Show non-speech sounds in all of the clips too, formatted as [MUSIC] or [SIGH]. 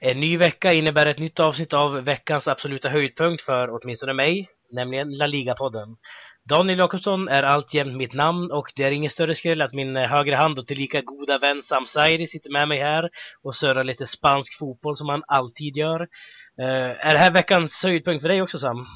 En ny vecka innebär ett nytt avsnitt av veckans absoluta höjdpunkt för åtminstone mig, nämligen La Liga-podden. Daniel Jakobsson är alltjämt mitt namn och det är ingen större skräll att min högra hand och tillika goda vän Sam Sairi sitter med mig här och surrar lite spansk fotboll som han alltid gör. Uh, är det här veckans höjdpunkt för dig också Sam?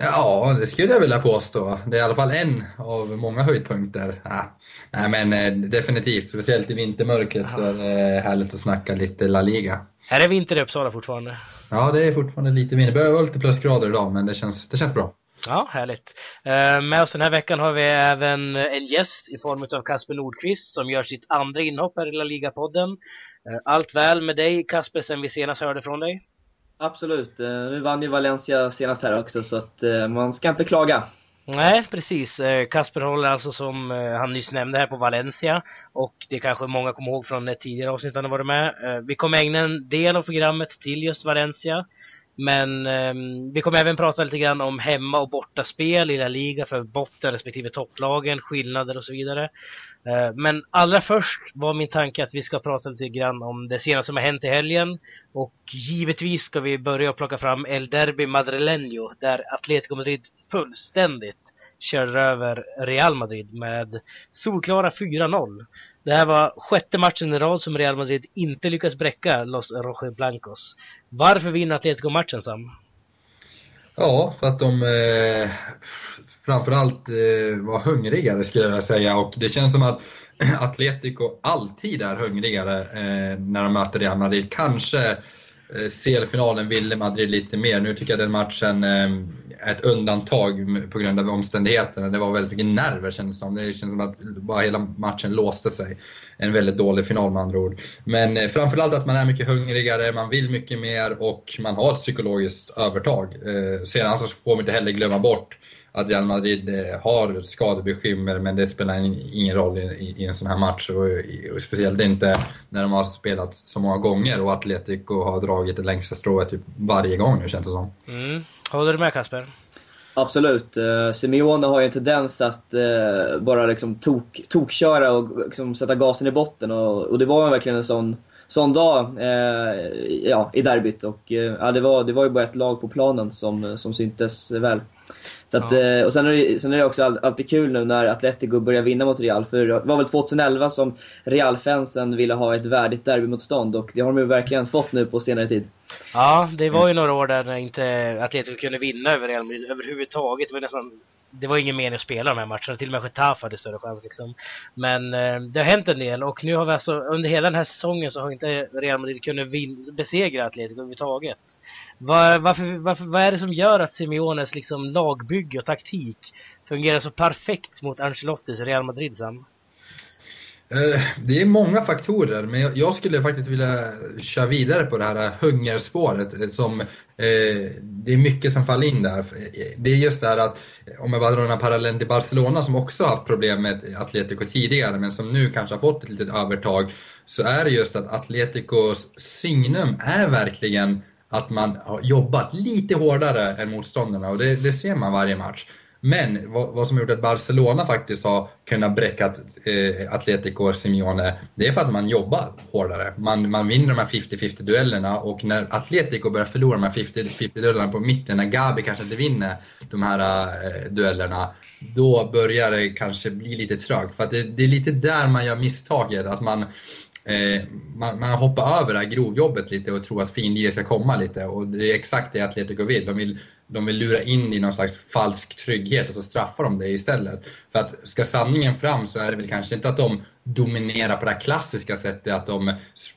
Ja, det skulle jag vilja påstå. Det är i alla fall en av många höjdpunkter. Ja. Nej, men eh, definitivt, speciellt i vintermörkret så är det härligt att snacka lite La Liga. Här är vinter i Uppsala fortfarande. Ja, det är fortfarande lite vinter. Det börjar vara lite plusgrader idag, men det känns, det känns bra. Ja, härligt. Eh, med oss den här veckan har vi även en gäst i form av Kasper Nordqvist som gör sitt andra inhopp här i La Liga-podden. Eh, allt väl med dig Kasper sen vi senast hörde från dig? Absolut. Eh, nu vann ju Valencia senast här också så att man ska inte klaga. Nej, precis. Eh, Kasper håller alltså som eh, han nyss nämnde här på Valencia och det kanske många kommer ihåg från ett tidigare avsnitt han har varit med. Eh, vi kommer ägna en del av programmet till just Valencia. Men ehm, vi kommer även prata lite grann om hemma och bortaspel i La Liga för botten respektive topplagen, skillnader och så vidare. Men allra först var min tanke att vi ska prata lite grann om det senaste som har hänt i helgen. Och givetvis ska vi börja plocka fram El Derby Madrileño där Atletico Madrid fullständigt körde över Real Madrid med solklara 4-0. Det här var sjätte matchen i rad som Real Madrid inte lyckas bräcka Los Rojiblancos. Varför vinner Atletico matchen, Sam? Ja, för att de eh, framförallt eh, var hungrigare skulle jag säga och det känns som att [CLEARS THROAT] Atletico alltid är hungrigare eh, när de möter Real Madrid. Kanske Eh, CL-finalen ville Madrid lite mer. Nu tycker jag den matchen eh, är ett undantag på grund av omständigheterna. Det var väldigt mycket nerver kändes det som. Det kändes som att bara hela matchen låste sig. En väldigt dålig final med andra ord. Men eh, framförallt att man är mycket hungrigare, man vill mycket mer och man har ett psykologiskt övertag. Eh, sedan så får vi inte heller glömma bort att Real Madrid eh, har skadebekymmer men det spelar ingen roll i, i en sån här match och, och, speciellt inte när de har spelat så många gånger och Atletico har dragit det längsta strået typ varje gång nu känns det som. Mm. Håller du med Kasper? Absolut. Uh, Simeone har ju en tendens att uh, bara liksom tok, tokköra och liksom sätta gasen i botten och, och det var verkligen en sån sån dag eh, ja, i derbyt. Och, eh, ja, det, var, det var ju bara ett lag på planen som, som syntes väl. Så att, ja. Eh, och sen är, det, sen är det också alltid kul nu när Atletico börjar vinna mot Real. För det var väl 2011 som Real-fansen ville ha ett värdigt derbymotstånd och det har de ju verkligen fått nu på senare tid. Ja, det var ju några år där inte Atletico kunde vinna över Real överhuvudtaget. Det var nästan det var ingen mening att spela de här matcherna. Till och med Getafe hade större chans. Liksom. Men eh, det har hänt en del och nu har vi alltså under hela den här säsongen så har inte Real Madrid kunnat besegra Atletico överhuvudtaget. Var, varför, varför, vad är det som gör att Simeones liksom, lagbygge och taktik fungerar så perfekt mot Ancelottis Real Madrid, Sam? Eh, det är många faktorer, men jag skulle faktiskt vilja köra vidare på det här eh, hungerspåret. Eh, som, eh, det är mycket som faller in där. Det är just det här att, om jag bara drar den här parallellen till Barcelona som också har haft problem med Atletico tidigare, men som nu kanske har fått ett litet övertag, så är det just att Atleticos signum är verkligen att man har jobbat lite hårdare än motståndarna och det, det ser man varje match. Men vad, vad, som har gjort att Barcelona faktiskt har kunnat bräcka eh, Atletico och Simeone, det är för att man jobbar hårdare. Man, man vinner de här 50-50 duellerna och när Atletico börjar förlora de här 50-50 duellerna på mitten, när Gabi kanske inte vinner de här eh, duellerna, då börjar det kanske bli lite trögt. För att det, det, är lite där man gör misstaget, att man Eh, man, man hoppar över det här grovjobbet lite och tror att finlir ska komma lite och det är exakt det Atletico vill. De vill, de vill lura in dig i någon slags falsk trygghet och så straffar de dig istället. För att ska sanningen fram så är det väl kanske inte att de dominerar på det här klassiska sättet att de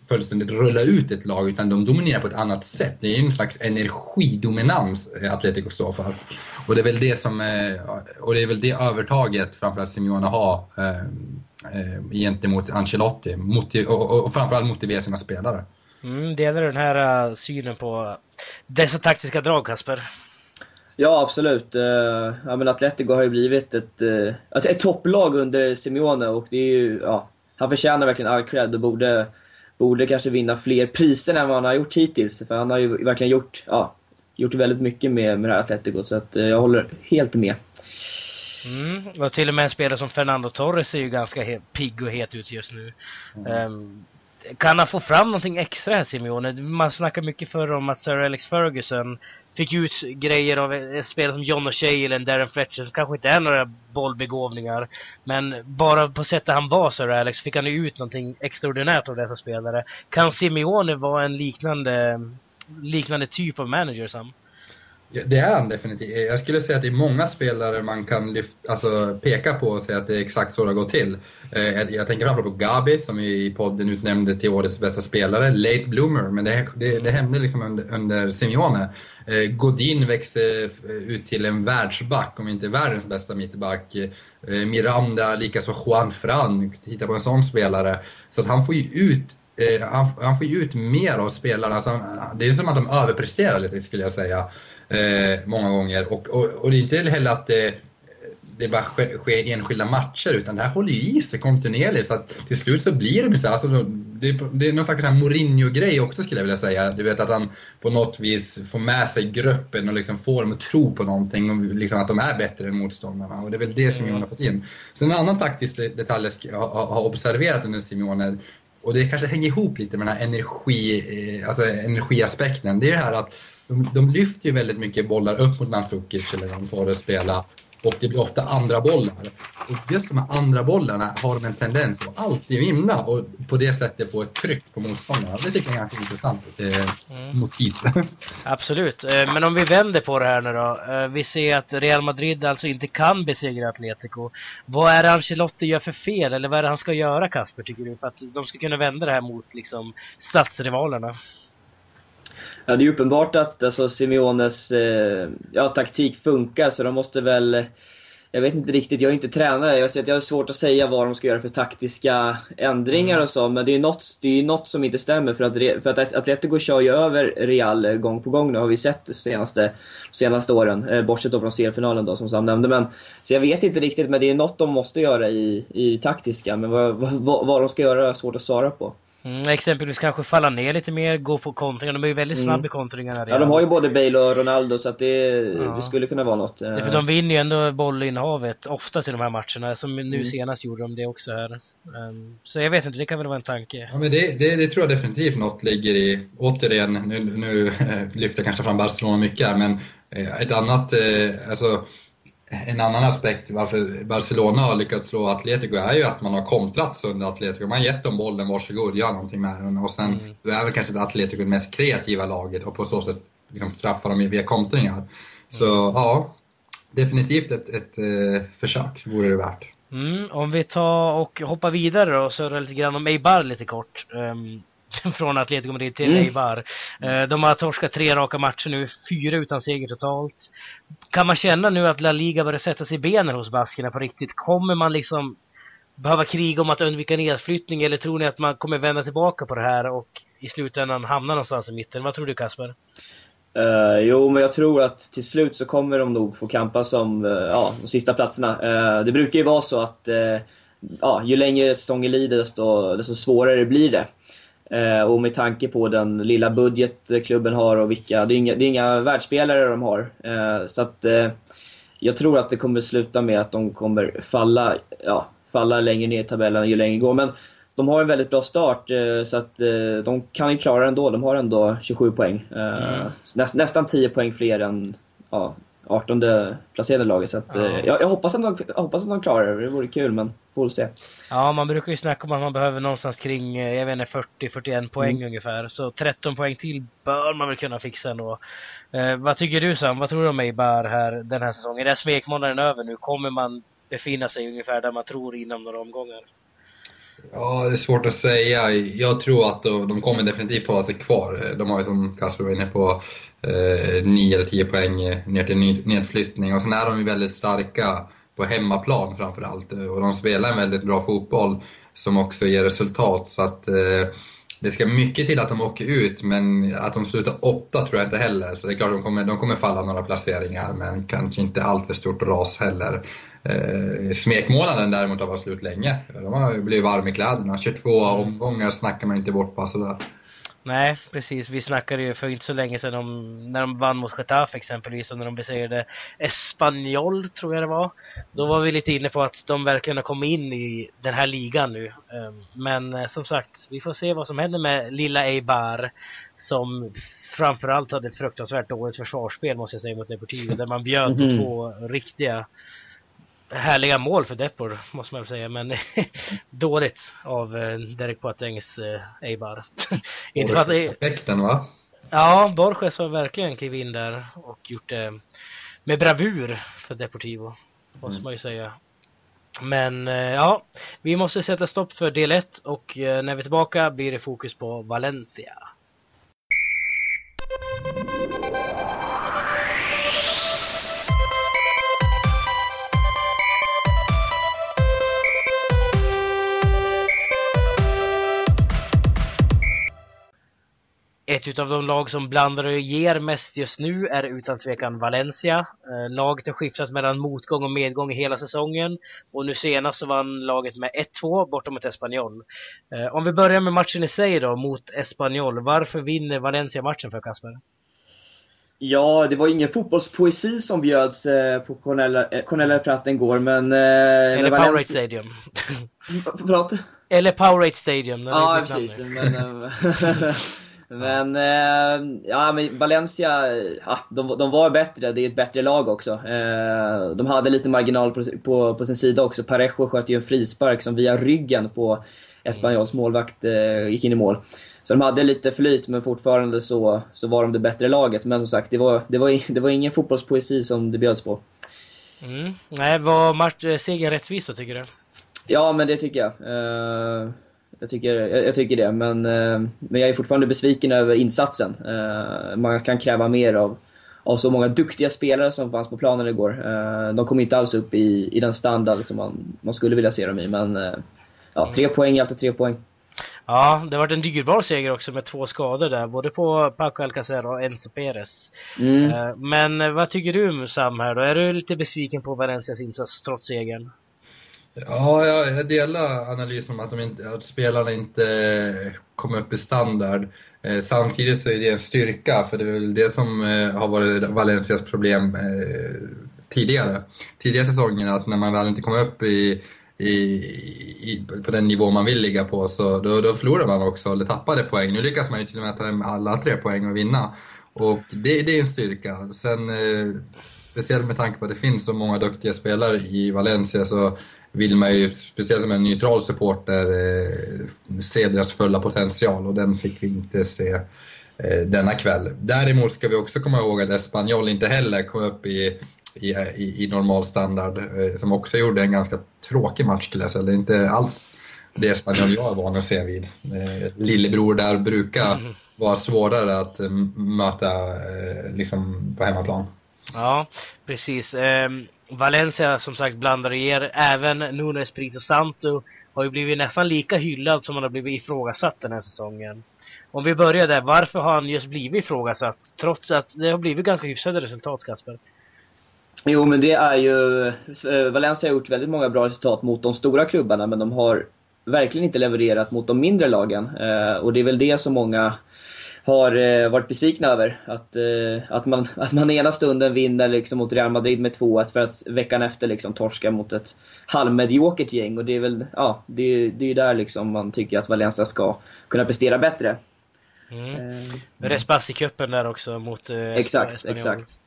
fullständigt rullar ut ett lag utan de dominerar på ett annat sätt. Det är en slags energidominans eh, Atletico står för. Och det är väl det som, eh, och det är väl det övertaget framförallt Simeone har eh, gentemot Ancelotti och, framförallt motivera sina spelare. Mm, delar du den här synen på dessa taktiska drag, Kasper? Ja, absolut. Uh, ja, men Atletico har ju blivit ett, uh, alltså ett topplag under Simeone och det är ju, ja, han förtjänar verkligen all cred och borde, borde kanske vinna fler priser än vad han har gjort hittills. För han har ju verkligen gjort, ja, gjort väldigt mycket med, med det här Atletico, så att, uh, jag håller helt med. Mm, och till och med en spelare som Fernando Torres ser ju ganska pigg och het ut just nu. Mm. Um, kan han få fram någonting extra här Simeone? Man snackar mycket förr om att Sir Alex Ferguson fick ut grejer av spelare som John O'Shea eller Darren Fletcher som kanske inte är några bollbegåvningar. Men bara på sättet han var Sir Alex fick han ju ut någonting extraordinärt av dessa spelare. Kan Simeone vara en liknande, liknande typ av manager Sam? Det är han definitivt. Jag skulle säga att det är många spelare man kan lyfta, alltså, peka på och säga att det är exakt så det har gått till. Eh, jag tänker framförallt på Gabi som vi i podden utnämnde till årets bästa spelare, late bloomer, men det, det, det hände liksom under, under Simeone. Eh, Godin växte ut till en världsback, om inte världens bästa mittback. Eh, Miranda, likaså Juan Fran, titta på en sån spelare. Så att han får ju ut han, han får ju ut mer av spelarna. Alltså, det är som att de överpresterar lite skulle jag säga eh, många gånger. Och, och, och, det är inte heller att det, det bara sker, sker enskilda matcher utan det här håller ju i sig kontinuerligt så att till slut så blir det så alltså, det, det är någon slags Mourinho-grej också skulle jag vilja säga. Du vet att han på något vis får med sig gruppen och liksom får dem att tro på någonting och liksom att de är bättre än motståndarna och det är väl det Simeone har fått in. Sen en annan taktisk detalj jag har observerat under Simeone och det kanske hänger ihop lite med den här energi, eh, alltså energiaspekten. Det är det här att de, de lyfter ju väldigt mycket bollar upp mot Mandzukic eller de tar det spela och det blir ofta andra bollar. Och just de här andra bollarna har de en tendens att alltid vinna och på det sättet få ett tryck på motståndarna. Det tycker jag är ganska intressant eh, mm. notis. [LAUGHS] Absolut, eh, men om vi vänder på det här nu då. Eh, vi ser att Real Madrid alltså inte kan besegra Atletico. Vad är det Ancelotti gör för fel eller vad är det han ska göra Kasper tycker du för att de ska kunna vända det här mot liksom stadsrivalerna? Ja, det är uppenbart att alltså, Simeones eh, ja, taktik funkar, så de måste väl... Jag vet inte riktigt, jag är inte tränare. Jag, jag har svårt att säga vad de ska göra för taktiska ändringar mm. och så, men det är något, det är något som inte stämmer. För att, för att Atletico kör ju över Real gång på gång nu, har vi sett de senaste, senaste åren. Eh, bortsett då från seriefinalen då, som Sam nämnde. Men, så jag vet inte riktigt, men det är något de måste göra i, i taktiska. Men vad, vad, vad de ska göra är svårt att svara på. Mm, exempelvis kanske falla ner lite mer, gå på kontringar. De är ju väldigt snabba mm. i kontringarna. Ja, de har ju både Bale och Ronaldo så att det, ja. det skulle kunna vara något. Det för de vinner ju ändå bollinnehavet ofta till de här matcherna. Som nu mm. senast gjorde de det också här. Um, så jag vet inte, det kan väl vara en tanke. Ja, men det, det, det tror jag definitivt något ligger i. Återigen, nu, nu lyfter jag kanske fram Barcelona mycket här, men eh, ett annat, eh, alltså en annan aspekt varför Barcelona har lyckats slå Atletico är ju att man har kontrat under Atletico. Man har gett dem bollen, varsågod, gör någonting med den. Och sen mm. är väl kanske Atletico det mest kreativa laget och på så sätt liksom straffar dem via kontringar. Så mm. ja, definitivt ett, ett, ett uh, försök vore det värt. Mm, om vi tar och hoppar vidare och surrar lite grann om Eibar lite kort. Um, [LAUGHS] från Atletico Madrid till mm. Eibar. Eh, de har torskat tre raka matcher nu, fyra utan seger totalt. Kan man känna nu att La Liga börjar sätta sig i benen hos baskerna på riktigt? Kommer man liksom behöva kriga om att undvika nedflyttning eller tror ni att man kommer vända tillbaka på det här och i slutändan hamna någonstans i mitten? Vad tror du Kasper? Uh, jo, men jag tror att till slut så kommer de nog få kampa som uh, ja, de sista platserna. Uh, det brukar ju vara så att ja, ju längre säsongen lider desto, desto svårare blir det. Eh, och med tanke på den lilla budget klubben har och vilka... Det är inga, det är inga världsspelare de har. Eh, så att eh, jag tror att det kommer sluta med att de kommer falla, ja, falla längre ner i tabellen ju längre det går. Men de har en väldigt bra start så att de kan ju klara det ändå. De har ändå 27 poäng. Mm. Näst, nästan 10 poäng fler än ja, 18 placerade laget. Så att, ja. Eh, jag, jag, hoppas att de, jag hoppas att de klarar det. Det vore kul, men får se. Ja, man brukar ju snacka om att man behöver någonstans kring, eh, jag vet inte, 40-41 poäng mm. ungefär. Så 13 poäng till bör man väl kunna fixa ändå. Eh, vad tycker du Sam? Vad tror du om Eibar här den här säsongen? Är smekmånaden över nu? Kommer man befinna sig ungefär där man tror inom några omgångar? Ja, det är svårt att säga. Jag tror att de kommer definitivt hålla sig kvar. De har ju som Kasper var inne på eh, 9 eller 10 poäng ner till nedflyttning och sen är de ju väldigt starka på hemmaplan framförallt och de spelar en väldigt bra fotboll som också ger resultat så att eh, det ska mycket till att de åker ut, men att de slutar åtta tror jag inte heller. Så det är klart, de kommer, de kommer falla några placeringar, men kanske inte allt för stort ras heller. Eh, smekmånaden däremot har varit slut länge. De har blivit varma i kläderna. 22 omgångar snackar man inte bort bara sådär. Nej, precis. Vi snackade ju för inte så länge sedan om när de vann mot Getafe exempelvis och när de besegrade Espanyol, tror jag det var. Då var vi lite inne på att de verkligen har kommit in i den här ligan nu. Ehm, men eh, som sagt, vi får se vad som händer med lilla Eibar som framförallt hade ett fruktansvärt dåligt försvarsspel måste jag säga mot Deportivo där man bjöd på mhm. två riktiga härliga mål för Depor måste man väl säga men [LAUGHS] dåligt av eh, Derek Poatengs eh, Eibar. [LAUGHS] Effekten va? Ja, Borges har verkligen klivit in där och gjort det med bravur för Deportivo. Måste mm. man ju säga. Men eh, ja, vi måste sätta stopp för del 1 och när vi är tillbaka blir det fokus på Valencia. Ett utav de lag som blandar och ger mest just nu är utan tvekan Valencia. Eh, laget har skiftat mellan motgång och medgång hela säsongen och nu senast så vann laget med 1-2 borta mot Espanyol. Eh, om vi börjar med matchen i sig då mot Espanyol. Varför vinner Valencia matchen för Kasper? Ja, det var ingen fotbollspoesi som bjöds eh, på Cornella, Cornella Pratt går, men... Eller Valencia... Powerade Stadium. Förlåt? Eller Powerade Stadium. Ja, precis. Men, [LAUGHS] Men, eh, ja, men Valencia, ja, de, de var bättre. Det är ett bättre lag också. Eh, de hade lite marginal på, på, på sin sida också. Parejo sköt ju en frispark som via ryggen på Espanyols målvakt eh, gick in i mål. Så de hade lite flyt, men fortfarande så, så var de det bättre laget. Men som sagt, det var, det var, det var ingen fotbollspoesi som det bjöds på. Mm. Nej, var match, eh, segern rättvis då, tycker du? Ja, men det tycker jag. Eh, jag tycker, jag, jag tycker det, men, eh, men jag är fortfarande besviken över insatsen. Eh, man kan kräva mer av, av så många duktiga spelare som fanns på planen igår. Eh, de kom inte alls upp i, i den standard som man, man skulle vilja se dem i, men ja, tre poäng är alltid tre poäng. Ja, det har varit en dyrbar seger också med två skador där, både på Paco Alcacer och Enzo Perez. Mm. Men vad tycker du Sam här då? Är du lite besviken på Valencias insats trots segern? Ja, jag, delar analysen om att, de inte, att spelarna inte eh, kom upp i standard. Eh, samtidigt så är det en styrka, för det är väl det som eh, har varit Valencias problem eh, tidigare. Tidigare säsonger, att när man väl inte kom upp i, i, i, på den nivå man vill ligga på, så då, då förlorar man också, eller tappade poäng. Nu lyckas man ju till och med ta hem alla tre poäng och vinna. Och det, det är en styrka. Sen, eh, speciellt med tanke på att det finns så många duktiga spelare i Valencia, så vill man ju, speciellt som en neutral supporter, eh, se deras fulla potential och den fick vi inte se eh, denna kväll. Däremot ska vi också komma ihåg att Espanyol inte heller kom upp i, i, i, i normal standard, eh, som också gjorde en ganska tråkig match skulle jag säga. Det är inte alls det Espanyol jag är van att se vid. Eh, lillebror där brukar vara svårare att eh, möta eh, liksom på hemmaplan. Ja, precis. Ehm, Valencia som sagt blandar och ger. Även Nuno Espirito Santo har ju blivit nästan lika hyllad som han har blivit ifrågasatt den här säsongen. Om vi börjar där, varför har han just blivit ifrågasatt? Trots att det har blivit ganska hyfsade resultat, Kasper. Jo, men det är ju... Eh, Valencia har gjort väldigt många bra resultat mot de stora klubbarna, men de har verkligen inte levererat mot de mindre lagen. Eh, och det är väl det som många har eh, varit besvikna över. Att, eh, att, man, att man ena stunden vinner liksom mot Real Madrid med 2-1 för att veckan efter liksom torska mot ett halvmediokert gäng. Och det är väl ja, det är, det är där liksom man tycker att Valencia ska kunna prestera bättre. Mm. Eh, Respassi-cupen där också mot eh, Exakt, Espanyol. exakt.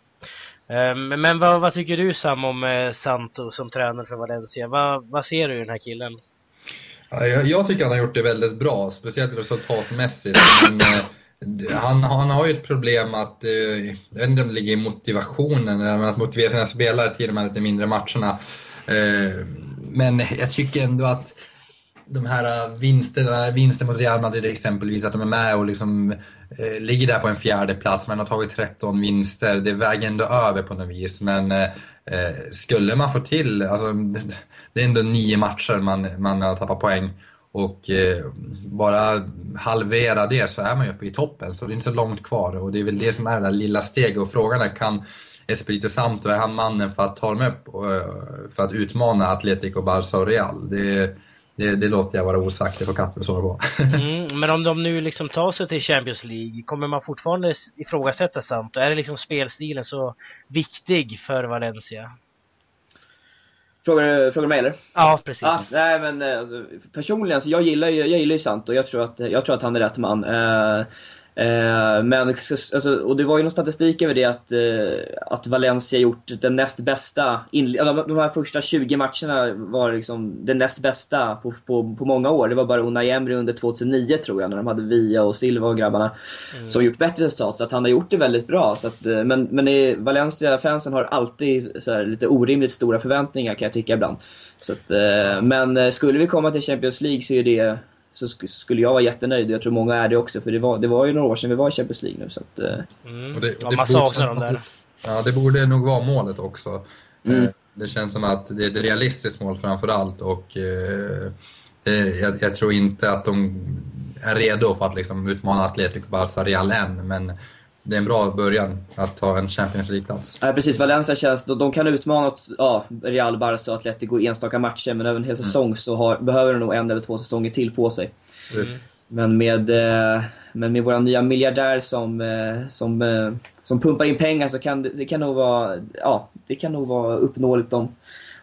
Um, men vad, vad, tycker du Sam om eh, Santo som tränare för Valencia? Vad, vad ser du i den här killen? Ja, jag, jag, tycker han har gjort det väldigt bra, speciellt resultatmässigt. Men, eh, han, han har ju ett problem att, eh, jag vet inte om det ligger i motivationen, att motivera sina spelare till de här lite mindre matcherna. Eh, men jag tycker ändå att de här eh, vinsterna, vinsten mot Real Madrid exempelvis, att de är med och liksom eh, ligger där på en fjärde plats Man har tagit 13 vinster, det väger ändå över på något vis. Men eh, eh skulle man få till, alltså [LAUGHS] det är ändå nio matcher man, man har tappat poäng och eh, bara halvera det så är man ju uppe i toppen, så det är inte så långt kvar. Och det är väl det som är det där lilla steget. Och frågan är, kan Espirito Santo, är han mannen för att ta dem upp och, eh, för att utmana Atletico, Barca och Real? Det, det, det låter jag vara osagt, det får Kasper svara på. mm, men om de nu liksom tar sig till Champions League, kommer man fortfarande ifrågasätta Santo? Är det liksom spelstilen så viktig för Valencia? Frågar, frågar du mig eller? Ja, precis. Ah, nej, men eh, alltså, personligen, alltså, jag gillar ju jag gillar ju Santo. Jag tror att, jag tror att han är rätt man. Uh, Eh, men, alltså, och det var ju någon statistik över det att, eh, att Valencia gjort den näst bästa, de här första 20 matcherna var liksom den näst bästa på, på, på många år. Det var bara Unai Emery under 2009 tror jag, när de hade Via och Silva och grabbarna, mm. som gjort bättre resultat. Så att han har gjort det väldigt bra. Så att, eh, men men Valencia-fansen har alltid här, lite orimligt stora förväntningar kan jag tycka ibland. Så att, men skulle vi komma till Champions League så är det så skulle jag vara jättenöjd. Jag tror många är det också, för det var, det var ju några år sedan vi var i Champions League nu. Så att, eh. mm. och det, och ja, man saknar dem där. Ja, det borde nog vara målet också. Mm. Eh, det känns som att det är ett realistiskt mål framför allt och eh, jag, jag, tror inte att de är redo för att liksom utmana Atletico Barça Real än, men det är en bra början att ta en Champions League-plats. Ja, precis. Valencia känns... De kan utmana ja, Real, Barca och Atletico i enstaka matcher, men över en hel mm. säsong så har, behöver de nog en eller två säsonger till på sig. Mm. Men med, eh, men med våra nya miljardär som, eh, som, eh, som pumpar in pengar så kan det, det, kan nog vara, ja, det kan nog vara uppnåeligt om,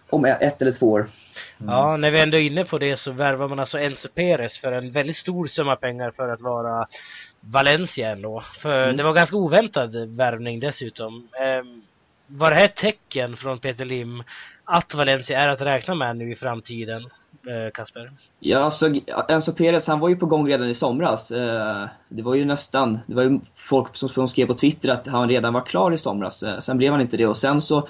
om ett eller två år. Mm. Ja, när vi ändå är inne på det så värvar man alltså Enzo Perez för en väldigt stor summa pengar för att vara Valencia ändå. För mm. det var ganska oväntad värvning dessutom. Eh, var det här ett tecken från Peter Lim att Valencia är att räkna med nu i framtiden, eh, Kasper? Ja, alltså Enzo Perez han var ju på gång redan i somras. Eh, det var ju nästan, det var ju folk som skrev på Twitter att han redan var klar i somras. Eh, sen blev han inte det och sen så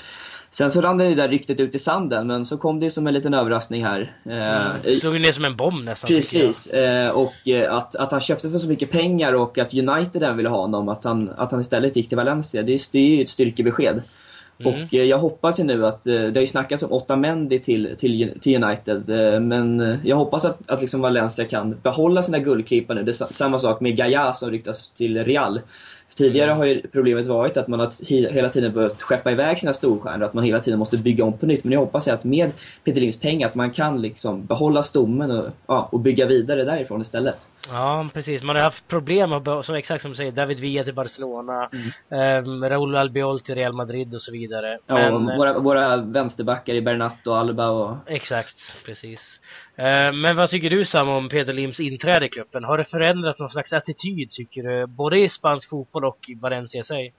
Sen så rann det där ryktet ut i sanden, men så kom det som en liten överraskning här. Mm. Eh, slog ner som en bomb nästan. Precis. Eh, och eh, att, att han köpte för så mycket pengar och att United även ville ha honom, att han, att han istället gick till Valencia, det, det är ju ett styrkebesked. Mm. Och jag hoppas ju nu att, det har ju snackats om Otamendi till, till, till United, men jag hoppas att, att liksom Valencia kan behålla sina guldklippar nu. Det är samma sak med Gaia som ryktas till Real. Tidigare har ju problemet varit att man har hela tiden behövt skeppa iväg sina storstjärnor, att man hela tiden måste bygga om på nytt. Men jag hoppas att med Peter Lims pengar att man kan liksom behålla stommen och, ja, och bygga vidare därifrån istället. Ja, precis. Man har haft problem, som exakt som du säger, David Villa till Barcelona, mm. eh, Raúl Albiol till Real Madrid och så vidare. Ja, Men, våra, våra vänsterbackar i Bernat och Alba och... Exakt, precis. Eh, men vad tycker du Sam om Peter Lims inträde i klubben? Har det förändrat någon slags attityd tycker du? Både i spansk fotboll och i Valencia sig?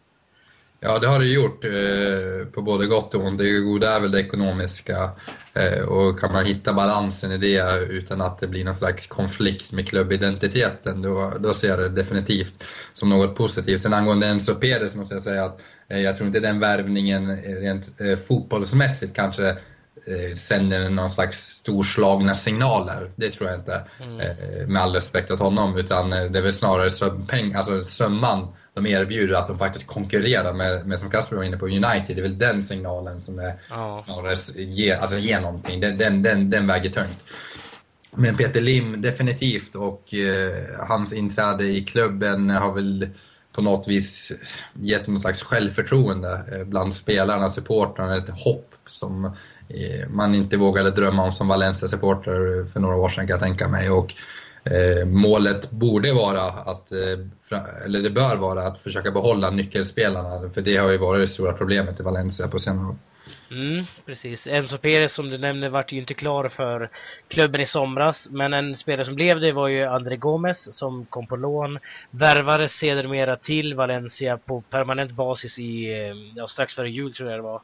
Ja, det har det gjort eh, på både gott och ont. Det goda är väl det ekonomiska eh, och kan man hitta balansen i det utan att det blir någon slags konflikt med klubbidentiteten, då, då ser jag det definitivt som något positivt. Sen angående Enzo Pérez måste jag säga att eh, jag tror inte den värvningen eh, rent fotbollsmässigt kanske eh, sänder någon slags storslagna signaler. Det tror jag inte, mm. eh, med all respekt åt honom. Utan eh, det är väl snarare söm, peng, alltså summan de erbjuder, att de faktiskt konkurrerar med, med som Kasper var inne på, United. Det är väl den signalen som är ja. snarare ge, alltså, ger någonting. Den, den, den, den väger tungt. Men Peter Lim definitivt och eh, hans inträde i klubben har väl på något vis gett någon slags självförtroende eh, bland spelarna, supportrarna, ett hopp som Eh, man inte vågade drömma om som Valencia-supporter för några år sedan kan jag tänka mig. Och, eh, målet borde vara att, eh, eller det bör vara att försöka behålla nyckelspelarna, för det har ju varit det stora problemet i Valencia på senare år. Mm, precis. Enzo Perez som du nämnde vart ju inte klar för klubben i somras. Men en spelare som blev det var ju André Gomes som kom på lån. Värvades sedermera till Valencia på permanent basis i, eh, ja, strax före jul tror jag det var.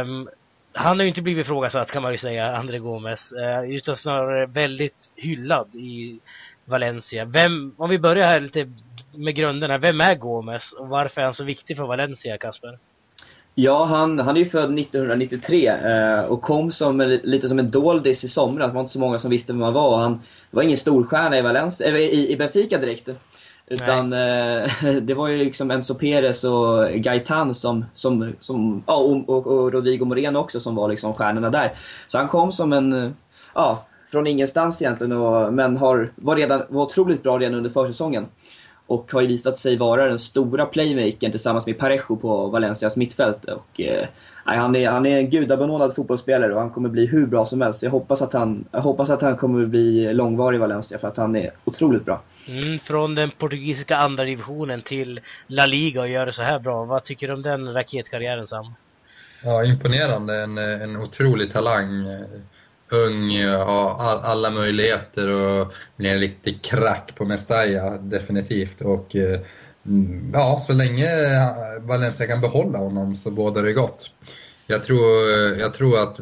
Um, han har ju inte blivit ifrågasatt kan man ju säga, André Gomes, eh, utan snarare väldigt hyllad i Valencia. Vem, om vi börjar här lite med grunderna, vem är Gomes och varför är han så viktig för Valencia, Kasper? Ja, han, han är ju född 1993 eh, och kom som, lite som en doldis i somras. Det var inte så många som visste vem han var. Han var ingen storstjärna i, Valencia, äh, i, i Benfica direkt. Utan eh, [LAUGHS] det var ju liksom Enzo Perez och Gaitan som, som, som ja, och, och, Rodrigo Moreno också som var liksom stjärnorna där. Så han kom som en, ja, från ingenstans egentligen, och, men har, var, redan, var otroligt bra redan under försäsongen. Och har ju visat sig vara den stora playmakern tillsammans med Parejo på Valencias mittfält. Och, eh, han, är, han är en gudabenådad fotbollsspelare och han kommer bli hur bra som helst. Jag hoppas att han, jag hoppas att han kommer bli långvarig i Valencia för att han är otroligt bra. Mm, från den portugisiska andra divisionen till La Liga och gör det så här bra. Vad tycker du om den raketkarriären Sam? Ja, imponerande. En, en otrolig talang. Ung, har alla möjligheter och blir en riktig krack på Mestalla, definitivt. Och eh, mm, ja, så länge eh, Valencia kan behålla honom så bådar det gott. Jag tror, eh, jag tror att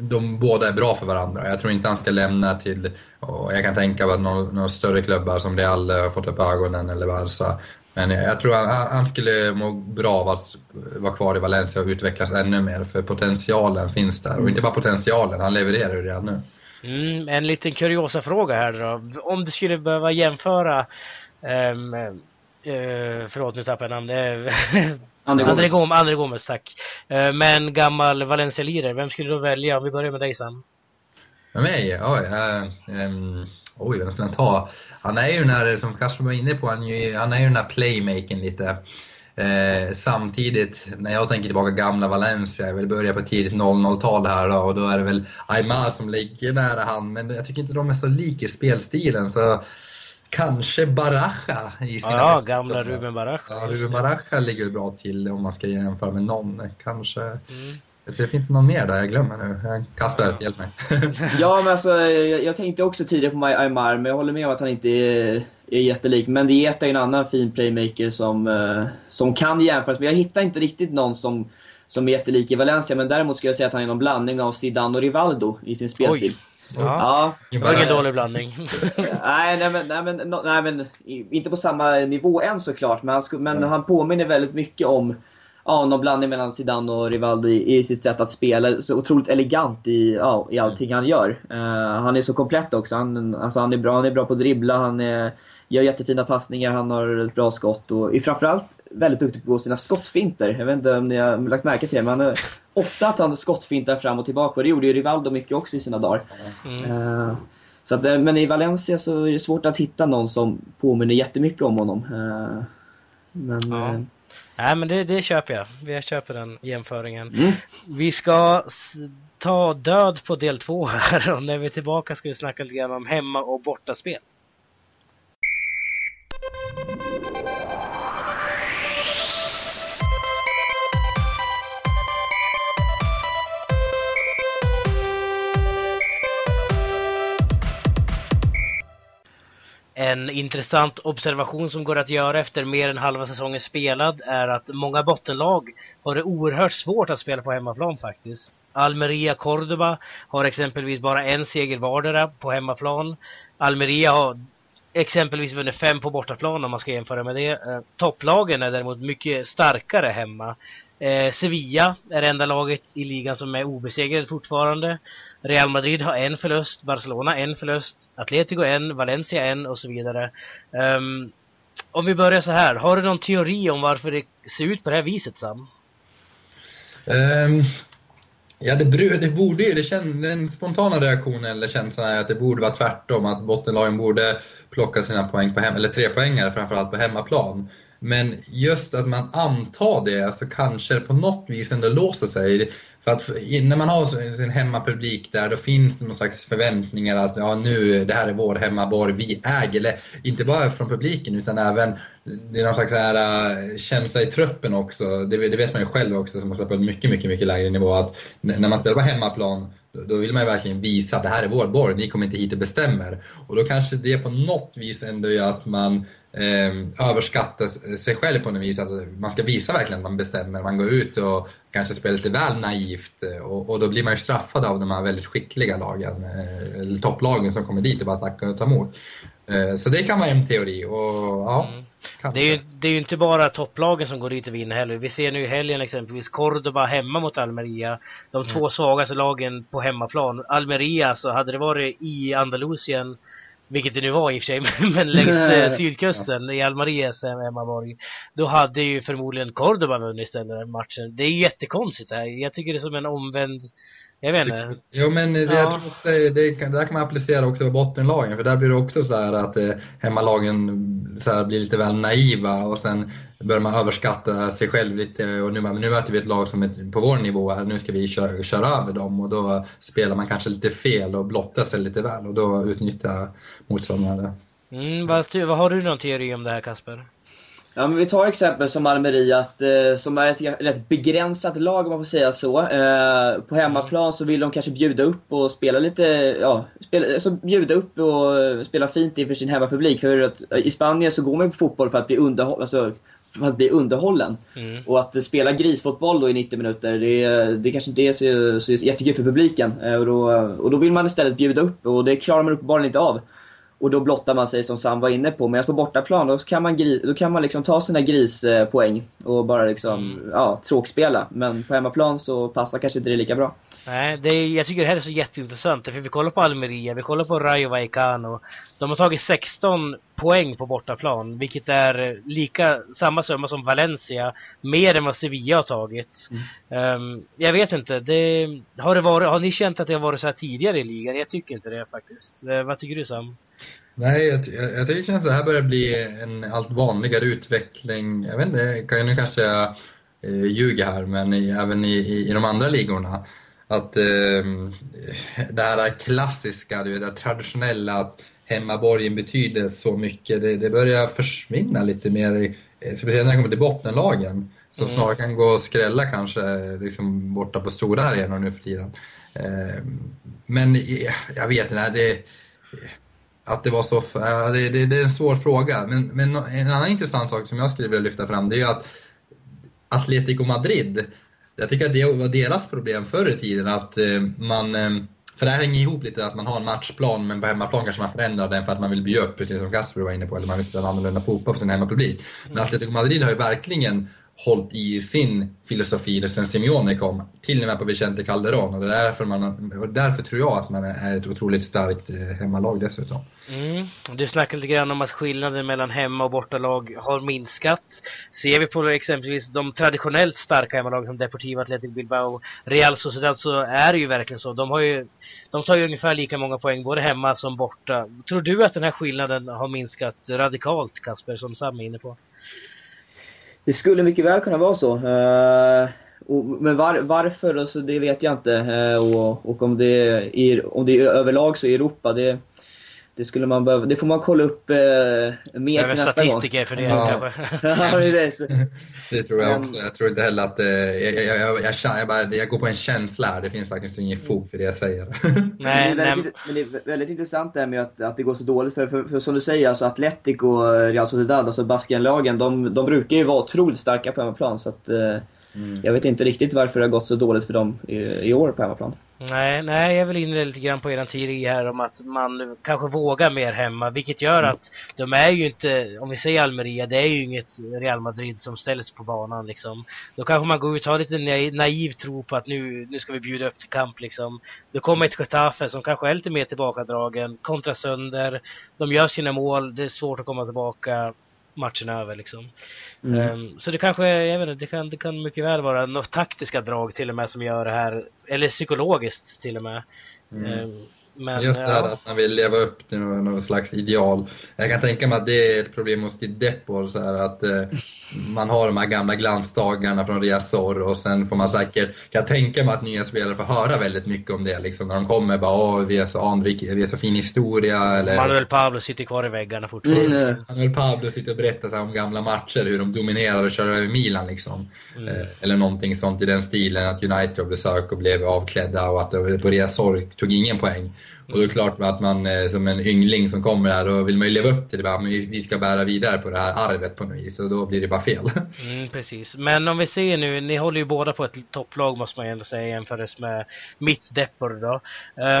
de båda är bra för varandra. Jag tror inte han ska lämna till, och jag kan tänka mig att några, några större klubbar som Real har fått upp ögonen eller Barca men jag tror han, han skulle må bra av att vara kvar i Valencia och utvecklas ännu mer, för potentialen finns där. Och inte bara potentialen, han levererar ju redan nu. Mm, en liten kuriosa fråga här då. Om du skulle behöva jämföra um, uh, förlåt, nu tappade jag namnet. [LAUGHS] André Gomes. André Gomes, tack. Uh, men gammal Valencia-lirare, vem skulle du välja? Om vi börjar med dig Sam. Med mig? Oj, uh, um, oj, vem ska han ta? Han är ju den här, som Kasper var inne på, han, han är ju den här playmaken lite. Eh, samtidigt, när jag tänker tillbaka gamla Valencia, jag vill börja på tidigt 00-tal här då, och då är det väl Aymar som ligger nära han, men jag tycker inte de är så lika i spelstilen. Så Kanske Baraja i sina Ja, gamla Ruben Baraja. Ja, Ruben Baraja ligger bra till om man ska jämföra med någon. Kanske. Mm. Så det finns någon mer där jag glömmer nu. Kasper, hjälp mig. [LAUGHS] ja, men alltså, jag, jag, tänkte också tidigare på Aymar, men jag håller med om att han inte är, är jättelik. Men Dieta är en annan fin playmaker som, uh, som kan jämföras. Men jag hittar inte riktigt någon som, som är jättelik i Valencia. Men däremot skulle jag säga att han är någon blandning av Zidane och Rivaldo i sin spelstil. Oj. Ja. Det var ingen dålig blandning. [LAUGHS] nej, nej, men, nej, men, nej, men inte på samma nivå än såklart. Men han, men han påminner väldigt mycket om ja, någon blandning mellan Zidane och Rivaldo i, i sitt sätt att spela. Så otroligt elegant i, ja, i allting han gör. Uh, han är så komplett också. Han, alltså, han, är bra, han är bra på att dribbla, han är, gör jättefina passningar, han har ett bra skott och är framförallt väldigt duktig på sina skottfinter. Jag vet inte om ni har lagt märke till det, men han, ofta att han skottfintar fram och tillbaka och det gjorde ju Rivaldo mycket också i sina dagar. Mm. Uh, så att, eh, men i Valencia så är det svårt att hitta någon som påminner jättemycket om honom. Men... Ja. Nej men det, det köper jag. Jag köper den jämföringen. Mm. Vi ska ta död på del två här [LAUGHS] och när vi är tillbaka ska vi snacka lite grann om hemma och bortaspel. En intressant observation som går att göra efter mer än halva säsongen spelad är att många bottenlag har det oerhört svårt att spela på hemmaplan faktiskt. Almeria Cordoba har exempelvis bara en seger vardera på hemmaplan. Almeria har exempelvis vunnit fem på bortaplan om man ska jämföra med det. Eh, topplagen är däremot mycket starkare hemma. Eh, Sevilla är det enda laget i ligan som är obesegrade fortfarande. Real Madrid har en förlust, Barcelona en förlust, Atletico en, Valencia en och så vidare. Um, om vi börjar så här, har du någon teori om varför det ser ut på det här viset Sam? Um, ja, det, det borde ju, det den spontana reaktionen eller känslan är att det borde vara tvärtom, att bottenlagen borde plocka sina poäng på hem, eller tre poängar framförallt på hemmaplan. Men just att man antar det, så kanske det på något vis ändå låser sig. För att när man har sin hemmapublik där, då finns det någon slags förväntningar att ja, nu, det här är vår hemmaborg, vi äger. Eller inte bara från publiken, utan även det är någon slags här, uh, känsla i truppen också. Det, det, vet man ju själv också som har spelat på en mycket, mycket, mycket lägre nivå. Att när man spelar på hemmaplan, då, vill man ju verkligen visa att det här är vår borg, ni kommer inte hit och bestämmer. Och då kanske det på något vis ändå gör att man eh, överskattar sig själv på något vis. Att man ska visa verkligen att man bestämmer. Man går ut och kanske spelar lite väl naivt och, och då blir man ju straffad av de här väldigt skickliga lagen, eh, eller topplagen som kommer dit och bara tackar och tar emot. Eh, så det kan vara en teori. Och, ja, mm. Det är, ju, det är ju inte bara topplagen som går dit och vinner heller. Vi ser nu i helgen exempelvis Cordoba hemma mot Almeria. De två mm. svagaste lagen på hemmaplan. Almeria, så hade det varit i Andalusien vilket det nu var i och för sig, [LAUGHS] men längs eh, sydkusten i Almarias hemmaborg. Då hade ju förmodligen Cordoba vunnit istället den matchen. Det är jättekonstigt det här. Jag tycker det är som en omvänd Jag vet inte. Jo, men det, Ja. jag tror också, det, kan- det där kan man applicera också på bottenlagen, för där blir det också så här att eh, hemmalagen så här, blir lite väl naiva och sen börjar man överskatta sig själv lite och nu, men nu möter vi ett lag som är på vår nivå här, nu ska vi köra, köra över dem och då spelar man kanske lite fel och blottar sig lite väl och då utnyttjar motståndarna det. Mm, vad, vad har du någon teori om det här Kasper? Ja, men vi tar exempel som Almeria, att, eh, som är ett rätt begränsat lag om man får säga så. Eh, på hemmaplan så vill de kanske bjuda upp och spela lite, ja, spela, alltså bjuda upp och spela fint inför sin hemmapublik. För att, i Spanien så går man ju på fotboll för att bli, underhåll, alltså, för att bli underhållen. Mm. Och att spela grisfotboll då i 90 minuter, det, det kanske inte är så, så jättekul för publiken. Eh, Och då, och då vill man istället bjuda upp och det klarar man uppenbarligen inte av. Och då blottar man sig som Sam var inne på. Medan på bortaplan då kan man, då kan man liksom ta sina grispoäng och bara liksom, ja, tråkspela. Men på hemmaplan så passar kanske inte det lika bra. Nej, det är, jag tycker det här är så jätteintressant. För vi kollar på Almeria, vi kollar på Rayo Vallecano. De har tagit 16 poäng på bortaplan, vilket är lika, samma summa som Valencia. Mer än vad Sevilla har tagit. Ehm, jag vet inte, det, har, det varit, har ni känt att det har varit så här tidigare i ligan? Jag tycker inte det faktiskt. Eh, vad tycker du Sam? Nej, jag, jag, jag tycker att det här börjar bli en allt vanligare utveckling. Jag vet inte, kan jag nu kanske jag eh, ljuga här, men i, även i, i, i de andra ligorna. Att eh, det här klassiska, det traditionella, att hemmaborgen betyder så mycket, det, det börjar försvinna lite mer, eh, speciellt när det kommer till bottenlagen. Som snarare kan gå och skrälla kanske liksom borta på stora arenor nu för tiden. Eh, men jag vet inte, det, att det var så... Eh, det, det, det är en svår fråga. Men, men en annan intressant sak som jag skulle vilja lyfta fram det är ju att Atletico Madrid, jag tycker att det var deras problem förr i tiden att eh, man... Eh, för det här hänger ihop lite att man har en matchplan men på hemmaplan kanske man förändrar den för att man vill bygga upp, precis som Kasper var inne på, eller man vill spela annorlunda fotboll för sin hemmapublik. Men Atletico Madrid har ju verkligen hållit i sin filosofi sen Simeone kom, till och med på Vicente Calderon. Och, det är därför, man, och därför tror jag att man är ett otroligt starkt eh, hemmalag dessutom. Mm. Du snackade lite grann om att skillnaden mellan hemma och bortalag har minskat. Ser vi på exempelvis de traditionellt starka hemmalagen som Deportivo Athletic Bilbao, Real Sociedad så är det ju verkligen så. De, har ju, de tar ju ungefär lika många poäng både hemma som borta. Tror du att den här skillnaden har minskat radikalt Kasper, som Sam är inne på? Det skulle mycket väl kunna vara så. Eh, och, men var, varför, alltså, det vet jag inte. Eh, och och om, det är, om det är överlag så i Europa, det, det, skulle man behöva, det får man kolla upp eh, mer till nästa gång. statistiker för det Ja. [LAUGHS] [LAUGHS] Det tror jag Men- också. Jag tror inte heller att... eh, Jag, jag, jag, jag, bara, jag går på en känsla här. Det finns faktiskt inget fog för det jag säger. [LAUGHS] nej, det, nej, väldigt, men det är väldigt intressant det här med att, att det går så dåligt. För, för, för som du säger, alltså Atletic och Real Sociedad, alltså Baskienlagen, de, de brukar ju vara otroligt starka på hemmaplan. Så att, eh, Jag vet inte riktigt varför det har gått så dåligt för dem i, i år på hemmaplan. Nej, nej, jag vill inne lite grann på eran teori här om att man kanske vågar mer hemma, vilket gör att de är ju inte, om vi säger Almeria, det är ju inget Real Madrid som ställs på banan liksom. Då kanske man går ut och har lite naiv, naiv tro på att nu, nu ska vi bjuda upp till kamp liksom. Då kommer ett Getafe som kanske är lite mer tillbakadragen, kontra sönder, de gör sina mål, det är svårt att komma tillbaka, matchen över liksom. Ehm, så det kanske, jag vet inte, det kan, det kan mycket väl vara något taktiska drag till och med som gör det här, eller psykologiskt till och med. Ehm, men, Just det här ja. att man vill leva upp till någon, någon slags ideal. Jag kan tänka mig att det är ett problem hos Depor, så här att eh, man har de här gamla glansdagarna från Riazor och sen får man säkert, kan jag tänka mig att nya spelare får höra väldigt mycket om det liksom när de kommer bara åh vi är så anrik, vi är så fin historia eller Manuel Pablo sitter kvar i väggarna fortfarande. Mm. Manuel Pablo sitter och berättar så här om gamla matcher, hur de dominerade och körde över Milan liksom. Eh, eller någonting sånt i den stilen, att United var besök och blev avklädda och att på Riazor tog ingen poäng. Och då är det klart att man eh, som en yngling som kommer här, då vill man ju leva upp till det. Bara, men vi ska bära vidare på det här arvet på något vis och då blir det bara fel. [LAUGHS] Mm, precis. Men om vi ser nu, ni håller ju båda på ett topplag måste man ju ändå säga jämfört med mitt Depor då.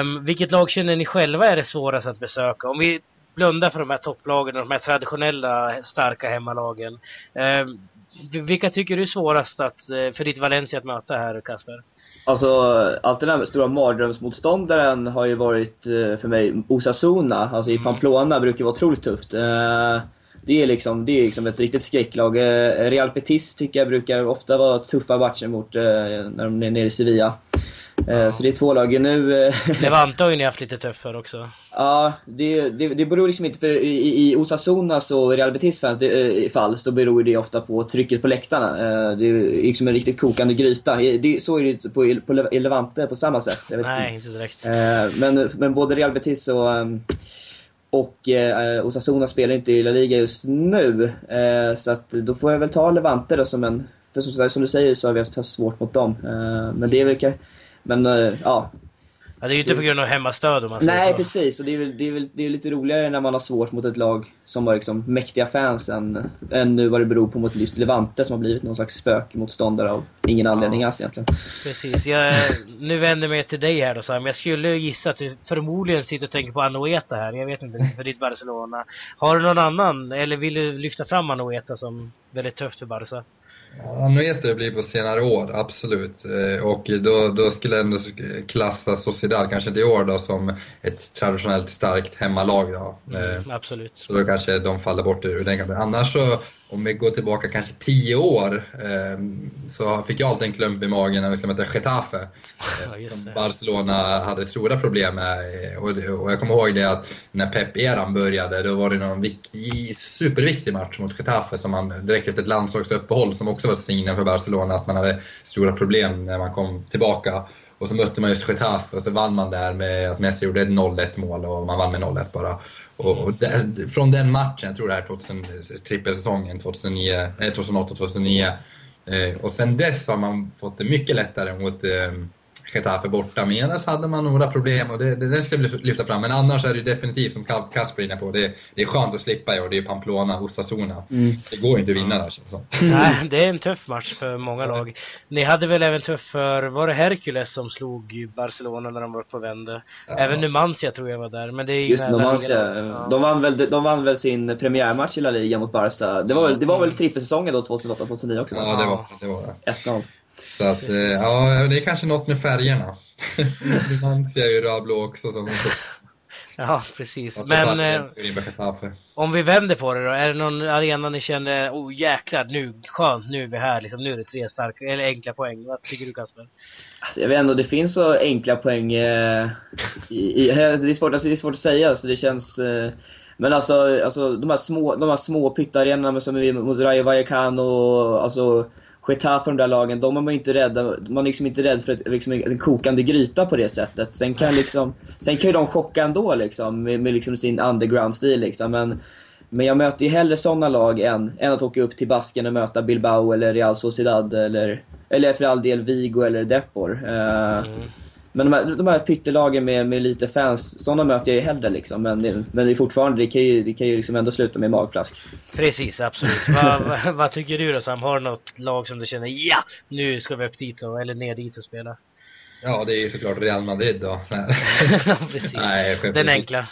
Um, vilket lag känner ni själva är det svårast att besöka? Om vi blundar för de här topplagen och de här traditionella starka hemmalagen. Um, vilka tycker du är svårast att, eh, för ditt Valencia att möta här Kasper? Alltså, allt den här stora mardrömsmotståndaren har ju varit eh, för mig Osasuna. Alltså i Pamplona brukar vara otroligt tufft. Eh, Det är liksom, det är liksom ett riktigt skräcklag. Eh, Real Betis tycker jag brukar ofta vara tuffa matcher mot när de är nere i Sevilla. Ja. Så det är två lag. Nu... [LAUGHS] Levante har ju ni haft lite tufft för också. Ja, det, det, det beror liksom inte för i, i Osasunas och Real Betis fans det, fall så beror det ofta på trycket på läktarna. Det är liksom en riktigt kokande gryta. Det, så är det inte på, på Levante på samma sätt. Nej, inte direkt. Men, men både Real Betis och och eh, Osasuna spelar inte i La Liga just nu. Eh, så att då får jag väl ta Levante då som en... För som, som du säger så har vi haft svårt mot dem. Eh, men det är väl... Men eh, ja, Ja, det är ju inte på grund av hemmastöd om man säger Nej, så. precis. Och det är, väl, det, är väl, det är lite roligare när man har svårt mot ett lag som har liksom mäktiga fans än, än nu vad det beror på mot just Levante som har blivit någon slags spökmotståndare av ingen anledning alls egentligen. Precis. Jag, nu vänder jag mig till dig här då Sam. Jag skulle gissa att du förmodligen sitter och tänker på Anoeta här. Jag vet inte, för ditt Barcelona. Har du någon annan, eller vill du lyfta fram Anoeta som väldigt tufft för Barca? Anoeta blir på senare år, absolut. Eh, och då, då skulle jag ändå klassa Sociedad, kanske inte i år då, som ett traditionellt starkt hemmalag. Då. Mm, eh, absolut. Så då kanske de faller bort ur den kampen. Annars så om vi går tillbaka kanske tio år eh, så fick jag alltid en klump i magen när vi skulle möta Getafe. [LAUGHS] Eh, som Barcelona hade stora problem med. Och, och jag kommer ihåg det att när Pep-eran började då var det någon superviktig match mot Getafe som man direkt efter ett landslagsuppehåll som också var signum för Barcelona att man hade stora problem när man kom tillbaka. Och så mötte man just Getafe och så vann man där med att Messi gjorde ett 0-1 mål och man vann med 0-1 bara. Och, där, från den matchen, jag tror det här 2000, trippelsäsongen 2009, 2008-2009. Eh, och sen dess har man fått det mycket lättare mot eh, Getafe borta. Men annars hade man några problem och det, det, den ska vi lyfta fram. Men annars är det definitivt, som Kasper är inne på, det, det är skönt att slippa i år. Det är Pamplona, Osasuna. Mm. Det går inte att vinna där känns det Nej, [LAUGHS] det är en tuff match för många lag. Ni hade väl även tuff för, var det Hercules som slog Barcelona när de var på vände? Ja. Även Numancia tror jag var där. Men det är Just Numancia. Ja. De, vann väl, de vann väl sin premiärmatch i La Liga mot Barca. Det var, det var väl trippelsäsongen då, 2008-2009 också? Ja, det var det. Var det. 1-0. Så att, eh, ja, det är kanske något med färgerna. [LAUGHS] Man ser ju rödblå också som Ja, precis. Men eh, om vi vänder på det då. Är det någon arena ni känner, oh jäklar, nu, skönt, nu är vi här, liksom, nu är det tre starka, eller enkla poäng. Vad tycker du Kasper? Alltså, jag vet ändå, det finns så enkla poäng. Eh, i, i, [LAUGHS] det, är svårt, alltså, det är svårt att säga, så det känns... Eh, men alltså, alltså de här små, de här små pyttarenorna som är mot Rayo Vallecano, alltså Getafe de där lagen, de är man inte rädda, man är liksom inte rädd för ett, liksom en kokande gryta på det sättet. Sen kan, liksom, sen kan ju de chocka ändå liksom, med, med liksom sin underground-stil. Liksom. Men, men jag möter ju hellre sådana lag än, än att åka upp till Basken och möta Bilbao eller Real Sociedad eller, eller för all del Vigo eller Depor. Uh, mm. Men de här, de här pyttelagen med, med lite fans, sådana möter jag ju hellre liksom. Men, det, men det är fortfarande, det kan ju, det kan ju liksom ändå sluta med magplask. Precis, absolut. [LAUGHS] vad, vad, vad, tycker du då Sam? Har du något lag som du känner, ja! Nu ska vi upp dit och, eller ner dit och spela? Ja, det är ju såklart Real Madrid då. [LAUGHS] Nej, Den enkla.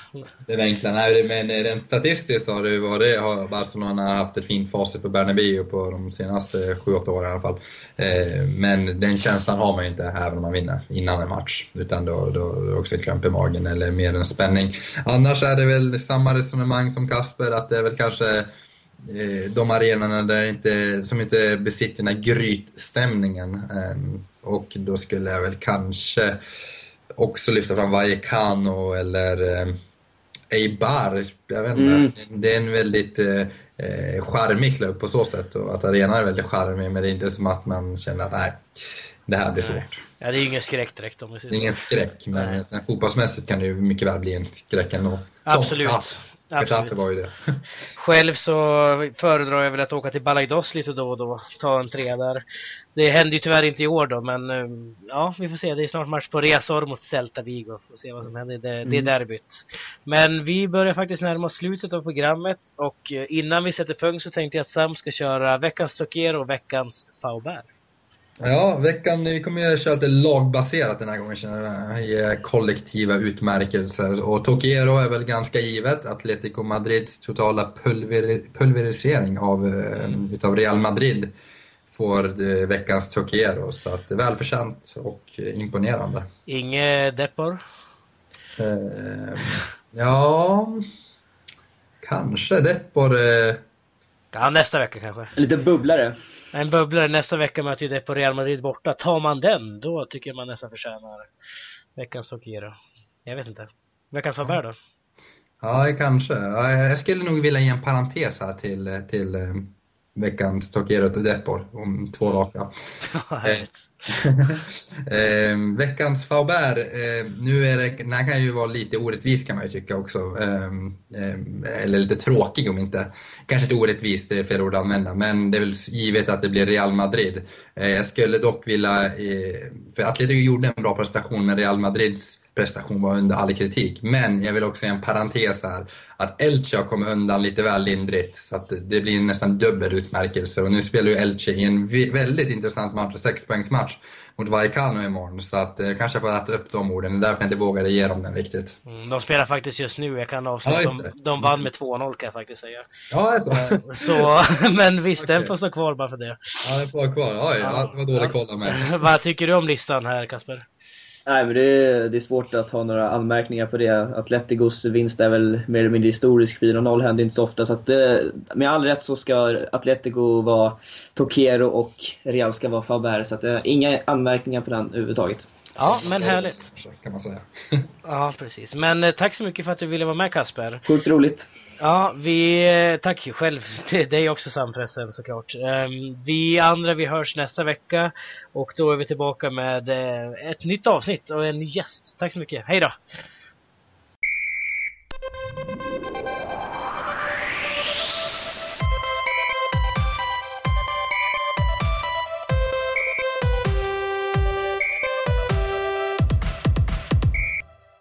Den enkla. Nej, men rent statistiskt har, det varit, har Barcelona haft ett fint facit på Bernabéu på de senaste 7-8 åren i alla fall. Eh, men den känslan har man ju inte även om man vinner innan en match. Utan då, då det också en klump i magen eller mer en spänning. Annars är det väl samma resonemang som Kasper, att det är väl kanske eh, de arenorna där inte, som inte besitter den här grytstämningen. Ehm, och då skulle jag väl kanske också lyfta fram Vallecano eller eh, Eibar. Jag vet inte. Mm. Det är en väldigt eh, eh, charmig klubb på så sätt och att arenan är väldigt charmig men det är inte som att man känner att nej, det här blir svårt. Ja, det är ingen skräck direkt om vi säger Det är ingen skräck, men sen fotbollsmässigt kan det ju mycket väl bli en skräck ändå. Absolut. Som, ja, Absolut. var ju det. [LAUGHS] Själv så föredrar jag väl att åka till Balaidos lite då och då, ta en tre där. Det händer ju tyvärr inte i år då, men eh, ja, vi får se. Det är snart match på Resor mot Celta Vigo. Får se vad som händer. Det, mm. det är derbyt. Men vi börjar faktiskt närma oss slutet av programmet och eh, innan vi sätter punkt så tänkte jag att Sam ska köra veckans Tokero och veckans Faubert. Ja, veckan, vi kommer att köra lite lagbaserat den här gången, känner jag. Kollektiva utmärkelser. Och Tokiero är väl ganska givet. Atletico Madrids totala pulver, pulverisering av, mm. utav Real Madrid får eh, veckans Tokiero. Så att välförtjänt och imponerande. Inge Depor? Eh, ja, kanske Depor. Eh, Ja, nästa vecka kanske. En liten bubblare. En bubblare. Nästa vecka möter ju på Real Madrid borta. Tar man den, då tycker jag man nästan förtjänar veckans Tokiro. Jag vet inte. Veckans Faber då? Ja, kanske. Jag skulle nog vilja ge en parentes här till, till eh, veckans Tokiro och Depor om två raka. [LAUGHS] [LAUGHS] eh, veckans Faubert, eh, nu är det, den här kan ju vara lite orättvis kan man ju tycka också. Eh, eller lite tråkig om inte, kanske inte orättvis, det är eh, fel ord att använda, men det är väl givet att det blir Real Madrid. Eh, jag skulle dock vilja, eh, för Atletico gjorde en bra prestation med Real Madrids prestation var under all kritik. Men jag vill också ge en parentes här, att Elche har kommit undan lite väl lindrigt. Så att det blir nästan dubbel utmärkelse. Och nu spelar ju Elche i en väldigt intressant match, sexpoängsmatch mot Vallecano imorgon. Så att eh, kanske får äta upp de orden. Det är därför jag inte vågade ge dem den riktigt. Mm, de spelar faktiskt just nu. Jag kan avslöja ja, de, de vann med 2-0 kan jag faktiskt säga. Ja, så. Eh, så [LAUGHS] men visst, okay. den får stå kvar bara för det. Ja, den får vara kvar. Oj, ja, var dålig koll av mig. [LAUGHS] Vad tycker du om listan här, Kasper? Nej, men det är, det är svårt att ha några anmärkningar på det. Atleticos vinst är väl mer eller mindre historisk. 4-0 händer inte så ofta. Så att, eh, med all rätt så ska Atletico vara Tokero och Real ska vara Faber. Så att, eh, inga anmärkningar på den överhuvudtaget. Ja, men härligt. Kan man säga. [LAUGHS] ja, precis. Men eh, tack så mycket för att du ville vara med Kasper. Sjukt roligt. Ja, vi, eh, tack själv [LAUGHS] till dig också Sam förresten såklart. Ehm, vi andra, vi hörs nästa vecka och då är vi tillbaka med eh, ett nytt avsnitt och en ny gäst. Tack så mycket. Hej då!